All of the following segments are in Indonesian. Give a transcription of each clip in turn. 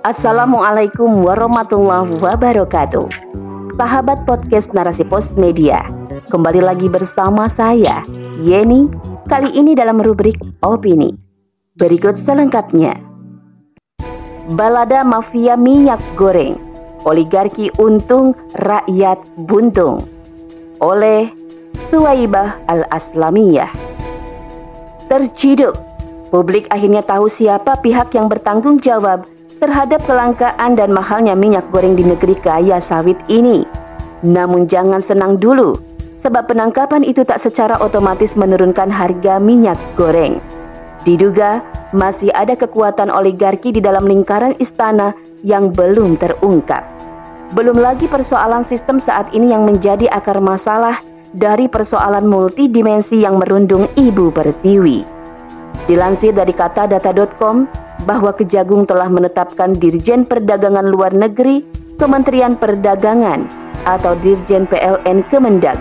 Assalamualaikum warahmatullahi wabarakatuh. Sahabat podcast Narasi Pos Media, kembali lagi bersama saya, Yeni, kali ini dalam rubrik Opini. Berikut selengkapnya. Balada Mafia Minyak Goreng, Oligarki Untung, Rakyat Buntung, oleh Tuwaibah Al-Aslamiyah. Terciduk, publik akhirnya tahu siapa pihak yang bertanggung jawab terhadap kelangkaan dan mahalnya minyak goreng di negeri kaya sawit ini. Namun jangan senang dulu, sebab penangkapan itu tak secara otomatis menurunkan harga minyak goreng. Diduga masih ada kekuatan oligarki di dalam lingkaran istana yang belum terungkap. Belum lagi persoalan sistem saat ini yang menjadi akar masalah dari persoalan multidimensi yang merundung Ibu Pertiwi. Dilansir dari kata data.com, bahwa Kejagung telah menetapkan Dirjen Perdagangan Luar Negeri Kementerian Perdagangan atau Dirjen PLN Kemendag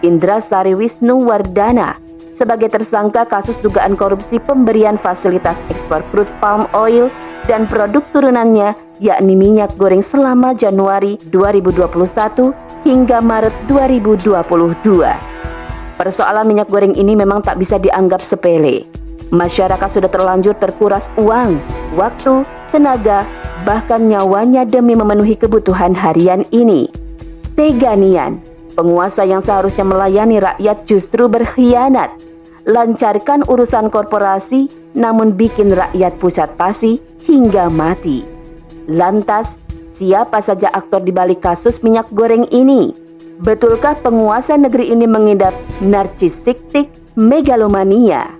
Indra Sari Wisnu Wardana sebagai tersangka kasus dugaan korupsi pemberian fasilitas ekspor crude palm oil dan produk turunannya yakni minyak goreng selama Januari 2021 hingga Maret 2022. Persoalan minyak goreng ini memang tak bisa dianggap sepele Masyarakat sudah terlanjur terkuras uang, waktu, tenaga, bahkan nyawanya demi memenuhi kebutuhan harian ini. Teganian, penguasa yang seharusnya melayani rakyat justru berkhianat. Lancarkan urusan korporasi namun bikin rakyat pucat pasi hingga mati. Lantas, siapa saja aktor di balik kasus minyak goreng ini? Betulkah penguasa negeri ini mengidap narcisistik megalomania?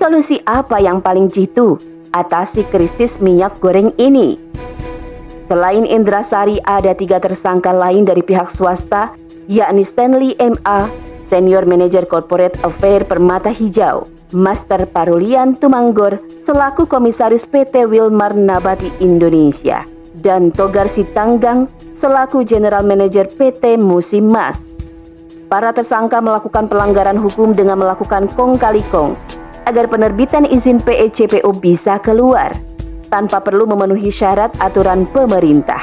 Solusi apa yang paling jitu atasi krisis minyak goreng ini? Selain Indra Sari, ada tiga tersangka lain dari pihak swasta, yakni Stanley M.A., Senior Manager Corporate Affair Permata Hijau, Master Parulian Tumanggor selaku Komisaris PT Wilmar Nabati Indonesia, dan Togar Sitanggang selaku General Manager PT Musim Mas. Para tersangka melakukan pelanggaran hukum dengan melakukan kong kali kong agar penerbitan izin PECPO bisa keluar tanpa perlu memenuhi syarat aturan pemerintah.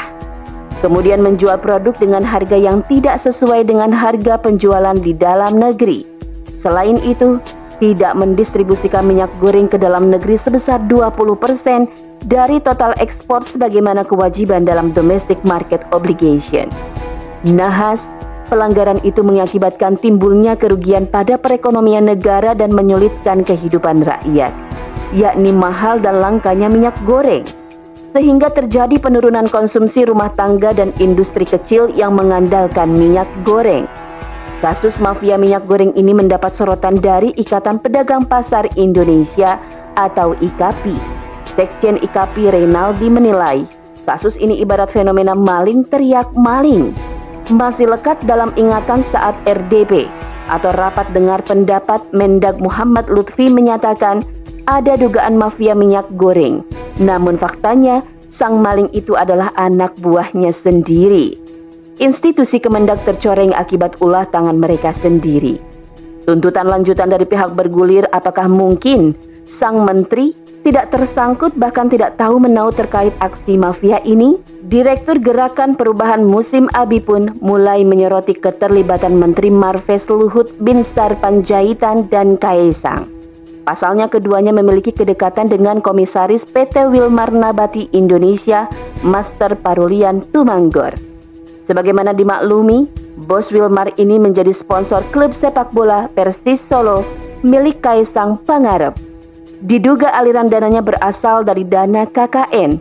Kemudian menjual produk dengan harga yang tidak sesuai dengan harga penjualan di dalam negeri. Selain itu, tidak mendistribusikan minyak goreng ke dalam negeri sebesar 20% dari total ekspor sebagaimana kewajiban dalam domestic market obligation. Nahas Pelanggaran itu mengakibatkan timbulnya kerugian pada perekonomian negara dan menyulitkan kehidupan rakyat, yakni mahal dan langkanya minyak goreng. Sehingga terjadi penurunan konsumsi rumah tangga dan industri kecil yang mengandalkan minyak goreng. Kasus mafia minyak goreng ini mendapat sorotan dari Ikatan Pedagang Pasar Indonesia atau IKAPI. Sekjen IKAPI Reynaldi menilai, kasus ini ibarat fenomena maling teriak maling masih lekat dalam ingatan saat RDP atau rapat dengar pendapat Mendag Muhammad Lutfi menyatakan ada dugaan mafia minyak goreng. Namun faktanya sang maling itu adalah anak buahnya sendiri. Institusi Kemendak tercoreng akibat ulah tangan mereka sendiri. Tuntutan lanjutan dari pihak bergulir apakah mungkin sang menteri tidak tersangkut bahkan tidak tahu menau terkait aksi mafia ini, Direktur Gerakan Perubahan Musim Abi pun mulai menyoroti keterlibatan Menteri Marves Luhut Binsar Panjaitan dan Kaisang. Pasalnya keduanya memiliki kedekatan dengan Komisaris PT Wilmar Nabati Indonesia, Master Parulian Tumanggor. Sebagaimana dimaklumi, Bos Wilmar ini menjadi sponsor klub sepak bola Persis Solo milik Kaisang Pangarep. Diduga aliran dananya berasal dari dana KKN.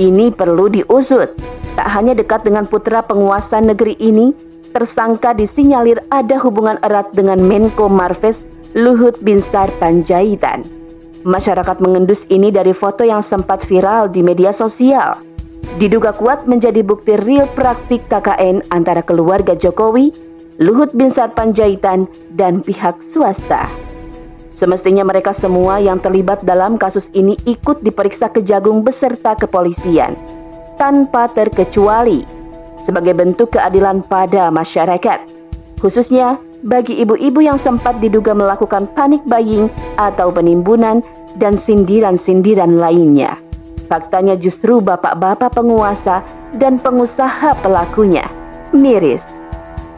Ini perlu diusut. Tak hanya dekat dengan putra penguasa negeri ini, tersangka disinyalir ada hubungan erat dengan Menko Marves Luhut Binsar Panjaitan. Masyarakat mengendus ini dari foto yang sempat viral di media sosial. Diduga kuat menjadi bukti real praktik KKN antara keluarga Jokowi, Luhut Binsar Panjaitan, dan pihak swasta. Semestinya mereka semua yang terlibat dalam kasus ini ikut diperiksa kejagung beserta kepolisian tanpa terkecuali sebagai bentuk keadilan pada masyarakat. Khususnya bagi ibu-ibu yang sempat diduga melakukan panik buying atau penimbunan dan sindiran-sindiran lainnya. Faktanya justru bapak-bapak penguasa dan pengusaha pelakunya. Miris.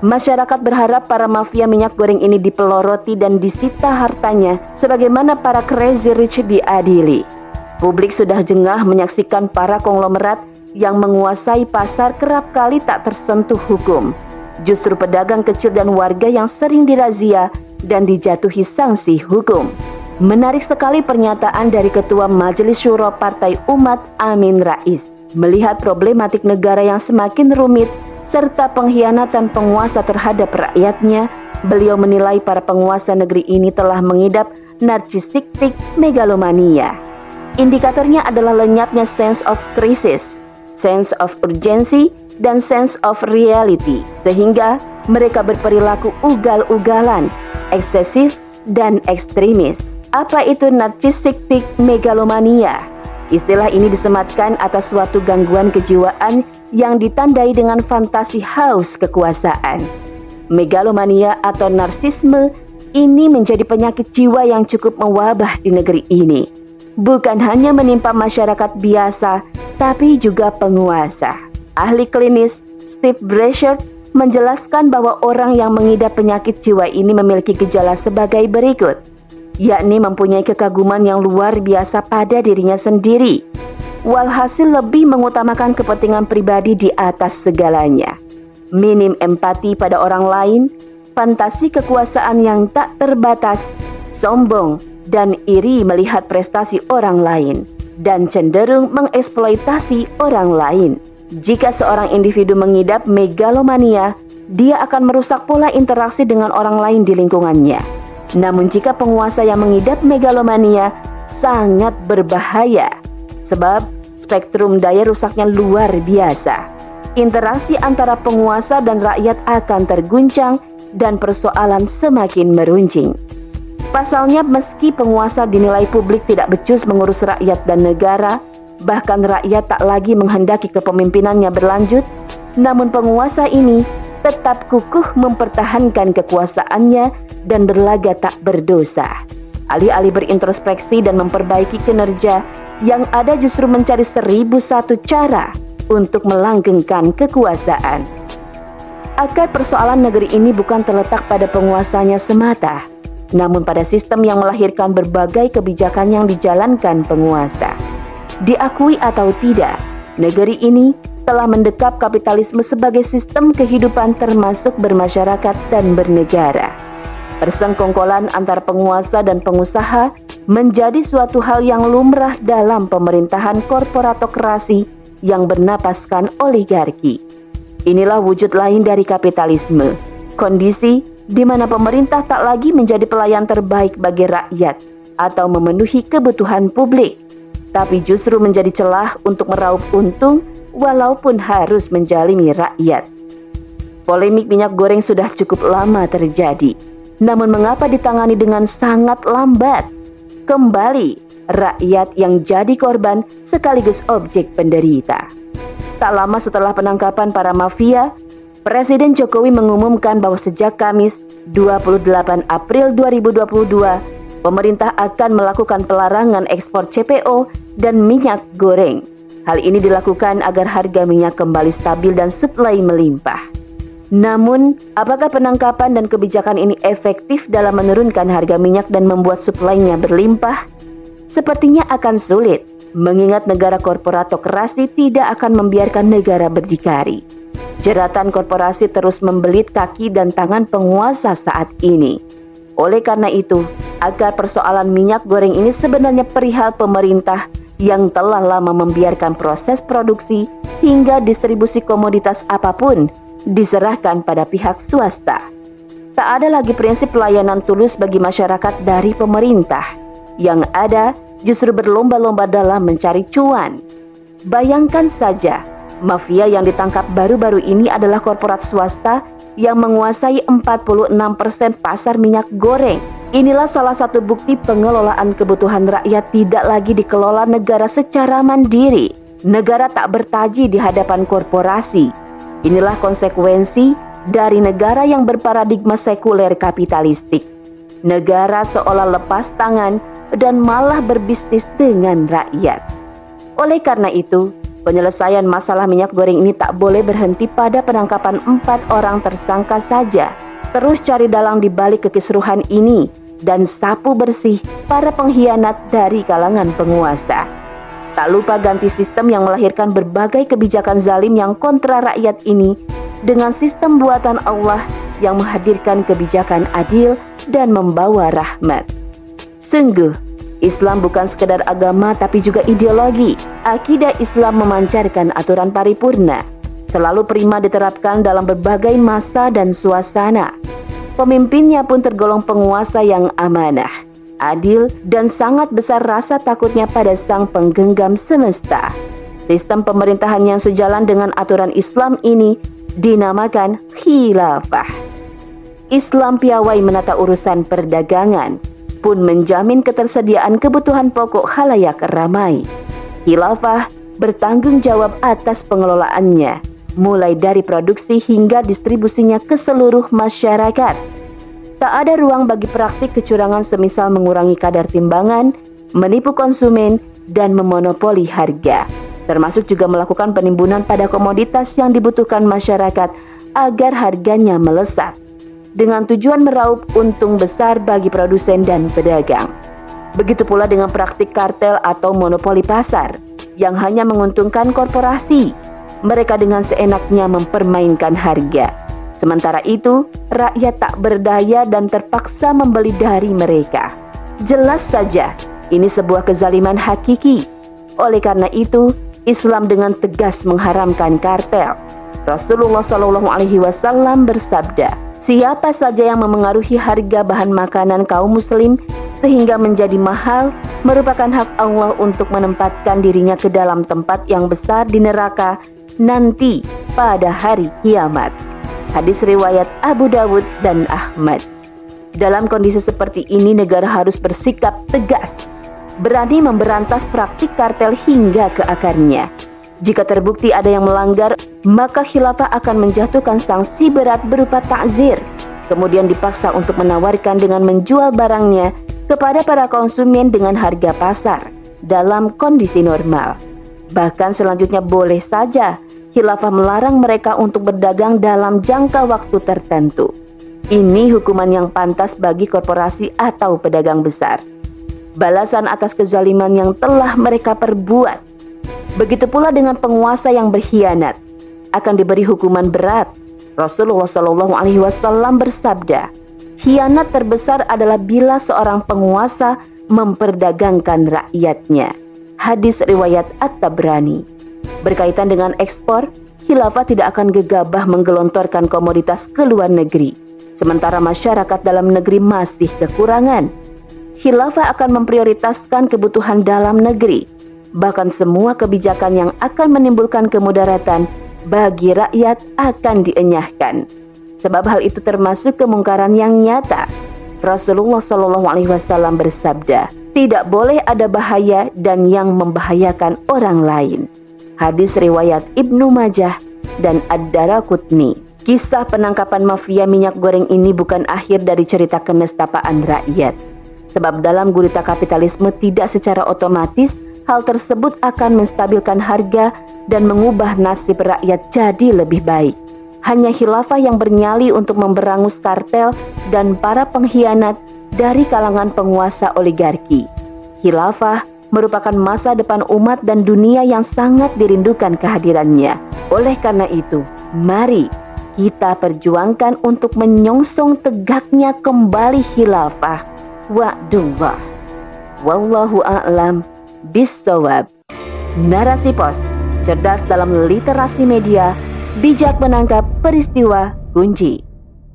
Masyarakat berharap para mafia minyak goreng ini dipeloroti dan disita hartanya sebagaimana para crazy rich diadili. Publik sudah jengah menyaksikan para konglomerat yang menguasai pasar kerap kali tak tersentuh hukum. Justru pedagang kecil dan warga yang sering dirazia dan dijatuhi sanksi hukum. Menarik sekali pernyataan dari Ketua Majelis Syuro Partai Umat Amin Rais melihat problematik negara yang semakin rumit serta pengkhianatan penguasa terhadap rakyatnya, beliau menilai para penguasa negeri ini telah mengidap narcissistic megalomania. Indikatornya adalah lenyapnya sense of crisis, sense of urgency, dan sense of reality, sehingga mereka berperilaku ugal-ugalan, eksesif, dan ekstremis. Apa itu narcissistic megalomania? Istilah ini disematkan atas suatu gangguan kejiwaan yang ditandai dengan fantasi haus kekuasaan. Megalomania atau narsisme ini menjadi penyakit jiwa yang cukup mewabah di negeri ini. Bukan hanya menimpa masyarakat biasa, tapi juga penguasa. Ahli klinis Steve Brasher menjelaskan bahwa orang yang mengidap penyakit jiwa ini memiliki gejala sebagai berikut yakni mempunyai kekaguman yang luar biasa pada dirinya sendiri. Walhasil lebih mengutamakan kepentingan pribadi di atas segalanya. Minim empati pada orang lain, fantasi kekuasaan yang tak terbatas, sombong, dan iri melihat prestasi orang lain, dan cenderung mengeksploitasi orang lain. Jika seorang individu mengidap megalomania, dia akan merusak pola interaksi dengan orang lain di lingkungannya namun jika penguasa yang mengidap megalomania sangat berbahaya sebab spektrum daya rusaknya luar biasa. Interaksi antara penguasa dan rakyat akan terguncang dan persoalan semakin meruncing. Pasalnya meski penguasa dinilai publik tidak becus mengurus rakyat dan negara, bahkan rakyat tak lagi menghendaki kepemimpinannya berlanjut, namun penguasa ini tetap kukuh mempertahankan kekuasaannya dan berlaga tak berdosa. Alih-alih berintrospeksi dan memperbaiki kinerja, yang ada justru mencari seribu satu cara untuk melanggengkan kekuasaan. Akar persoalan negeri ini bukan terletak pada penguasanya semata, namun pada sistem yang melahirkan berbagai kebijakan yang dijalankan penguasa. Diakui atau tidak, negeri ini telah mendekap kapitalisme sebagai sistem kehidupan termasuk bermasyarakat dan bernegara. Persengkongkolan antar penguasa dan pengusaha menjadi suatu hal yang lumrah dalam pemerintahan korporatokrasi yang bernapaskan oligarki. Inilah wujud lain dari kapitalisme, kondisi di mana pemerintah tak lagi menjadi pelayan terbaik bagi rakyat atau memenuhi kebutuhan publik, tapi justru menjadi celah untuk meraup untung walaupun harus menjalimi rakyat. Polemik minyak goreng sudah cukup lama terjadi, namun mengapa ditangani dengan sangat lambat? Kembali, rakyat yang jadi korban sekaligus objek penderita. Tak lama setelah penangkapan para mafia, Presiden Jokowi mengumumkan bahwa sejak Kamis 28 April 2022, pemerintah akan melakukan pelarangan ekspor CPO dan minyak goreng Hal ini dilakukan agar harga minyak kembali stabil dan suplai melimpah. Namun, apakah penangkapan dan kebijakan ini efektif dalam menurunkan harga minyak dan membuat suplainya berlimpah? Sepertinya akan sulit, mengingat negara korporatokrasi tidak akan membiarkan negara berdikari. Jeratan korporasi terus membelit kaki dan tangan penguasa saat ini. Oleh karena itu, agar persoalan minyak goreng ini sebenarnya perihal pemerintah yang telah lama membiarkan proses produksi hingga distribusi komoditas apa pun diserahkan pada pihak swasta. Tak ada lagi prinsip pelayanan tulus bagi masyarakat dari pemerintah. Yang ada justru berlomba-lomba dalam mencari cuan. Bayangkan saja, mafia yang ditangkap baru-baru ini adalah korporat swasta yang menguasai 46% pasar minyak goreng Inilah salah satu bukti pengelolaan kebutuhan rakyat tidak lagi dikelola negara secara mandiri. Negara tak bertaji di hadapan korporasi. Inilah konsekuensi dari negara yang berparadigma sekuler kapitalistik. Negara seolah lepas tangan dan malah berbisnis dengan rakyat. Oleh karena itu, penyelesaian masalah minyak goreng ini tak boleh berhenti pada penangkapan empat orang tersangka saja. Terus cari dalang di balik kekisruhan ini dan sapu bersih para pengkhianat dari kalangan penguasa. Tak lupa ganti sistem yang melahirkan berbagai kebijakan zalim yang kontra rakyat ini dengan sistem buatan Allah yang menghadirkan kebijakan adil dan membawa rahmat. Sungguh, Islam bukan sekedar agama tapi juga ideologi. Akidah Islam memancarkan aturan paripurna, selalu prima diterapkan dalam berbagai masa dan suasana. Pemimpinnya pun tergolong penguasa yang amanah, adil, dan sangat besar rasa takutnya pada sang penggenggam semesta. Sistem pemerintahan yang sejalan dengan aturan Islam ini dinamakan khilafah. Islam piawai menata urusan perdagangan, pun menjamin ketersediaan kebutuhan pokok halayak ramai. Khilafah bertanggung jawab atas pengelolaannya, mulai dari produksi hingga distribusinya ke seluruh masyarakat. Tak ada ruang bagi praktik kecurangan semisal mengurangi kadar timbangan, menipu konsumen, dan memonopoli harga termasuk juga melakukan penimbunan pada komoditas yang dibutuhkan masyarakat agar harganya melesat dengan tujuan meraup untung besar bagi produsen dan pedagang. Begitu pula dengan praktik kartel atau monopoli pasar yang hanya menguntungkan korporasi. Mereka dengan seenaknya mempermainkan harga. Sementara itu, rakyat tak berdaya dan terpaksa membeli dari mereka. Jelas saja, ini sebuah kezaliman hakiki. Oleh karena itu, Islam dengan tegas mengharamkan kartel. Rasulullah Shallallahu Alaihi Wasallam bersabda, siapa saja yang memengaruhi harga bahan makanan kaum muslim sehingga menjadi mahal merupakan hak Allah untuk menempatkan dirinya ke dalam tempat yang besar di neraka nanti pada hari kiamat. Hadis riwayat Abu Dawud dan Ahmad. Dalam kondisi seperti ini negara harus bersikap tegas berani memberantas praktik kartel hingga ke akarnya. Jika terbukti ada yang melanggar, maka khilafah akan menjatuhkan sanksi berat berupa takzir, kemudian dipaksa untuk menawarkan dengan menjual barangnya kepada para konsumen dengan harga pasar dalam kondisi normal. Bahkan selanjutnya boleh saja khilafah melarang mereka untuk berdagang dalam jangka waktu tertentu. Ini hukuman yang pantas bagi korporasi atau pedagang besar balasan atas kezaliman yang telah mereka perbuat. Begitu pula dengan penguasa yang berkhianat akan diberi hukuman berat. Rasulullah Shallallahu Alaihi Wasallam bersabda, khianat terbesar adalah bila seorang penguasa memperdagangkan rakyatnya. Hadis riwayat At-Tabrani. Berkaitan dengan ekspor, khilafah tidak akan gegabah menggelontorkan komoditas ke luar negeri, sementara masyarakat dalam negeri masih kekurangan khilafah akan memprioritaskan kebutuhan dalam negeri, bahkan semua kebijakan yang akan menimbulkan kemudaratan bagi rakyat akan dienyahkan. Sebab hal itu termasuk kemungkaran yang nyata. Rasulullah Shallallahu Alaihi Wasallam bersabda, tidak boleh ada bahaya dan yang membahayakan orang lain. Hadis riwayat Ibnu Majah dan Ad-Daraqutni. Kisah penangkapan mafia minyak goreng ini bukan akhir dari cerita kenestapaan rakyat Sebab dalam gurita kapitalisme tidak secara otomatis hal tersebut akan menstabilkan harga dan mengubah nasib rakyat jadi lebih baik. Hanya khilafah yang bernyali untuk memberangus kartel dan para pengkhianat dari kalangan penguasa oligarki. Khilafah merupakan masa depan umat dan dunia yang sangat dirindukan kehadirannya. Oleh karena itu, mari kita perjuangkan untuk menyongsong tegaknya kembali khilafah wa'dullah. Wallahu a'lam bisawab. Narasi pos, cerdas dalam literasi media, bijak menangkap peristiwa kunci.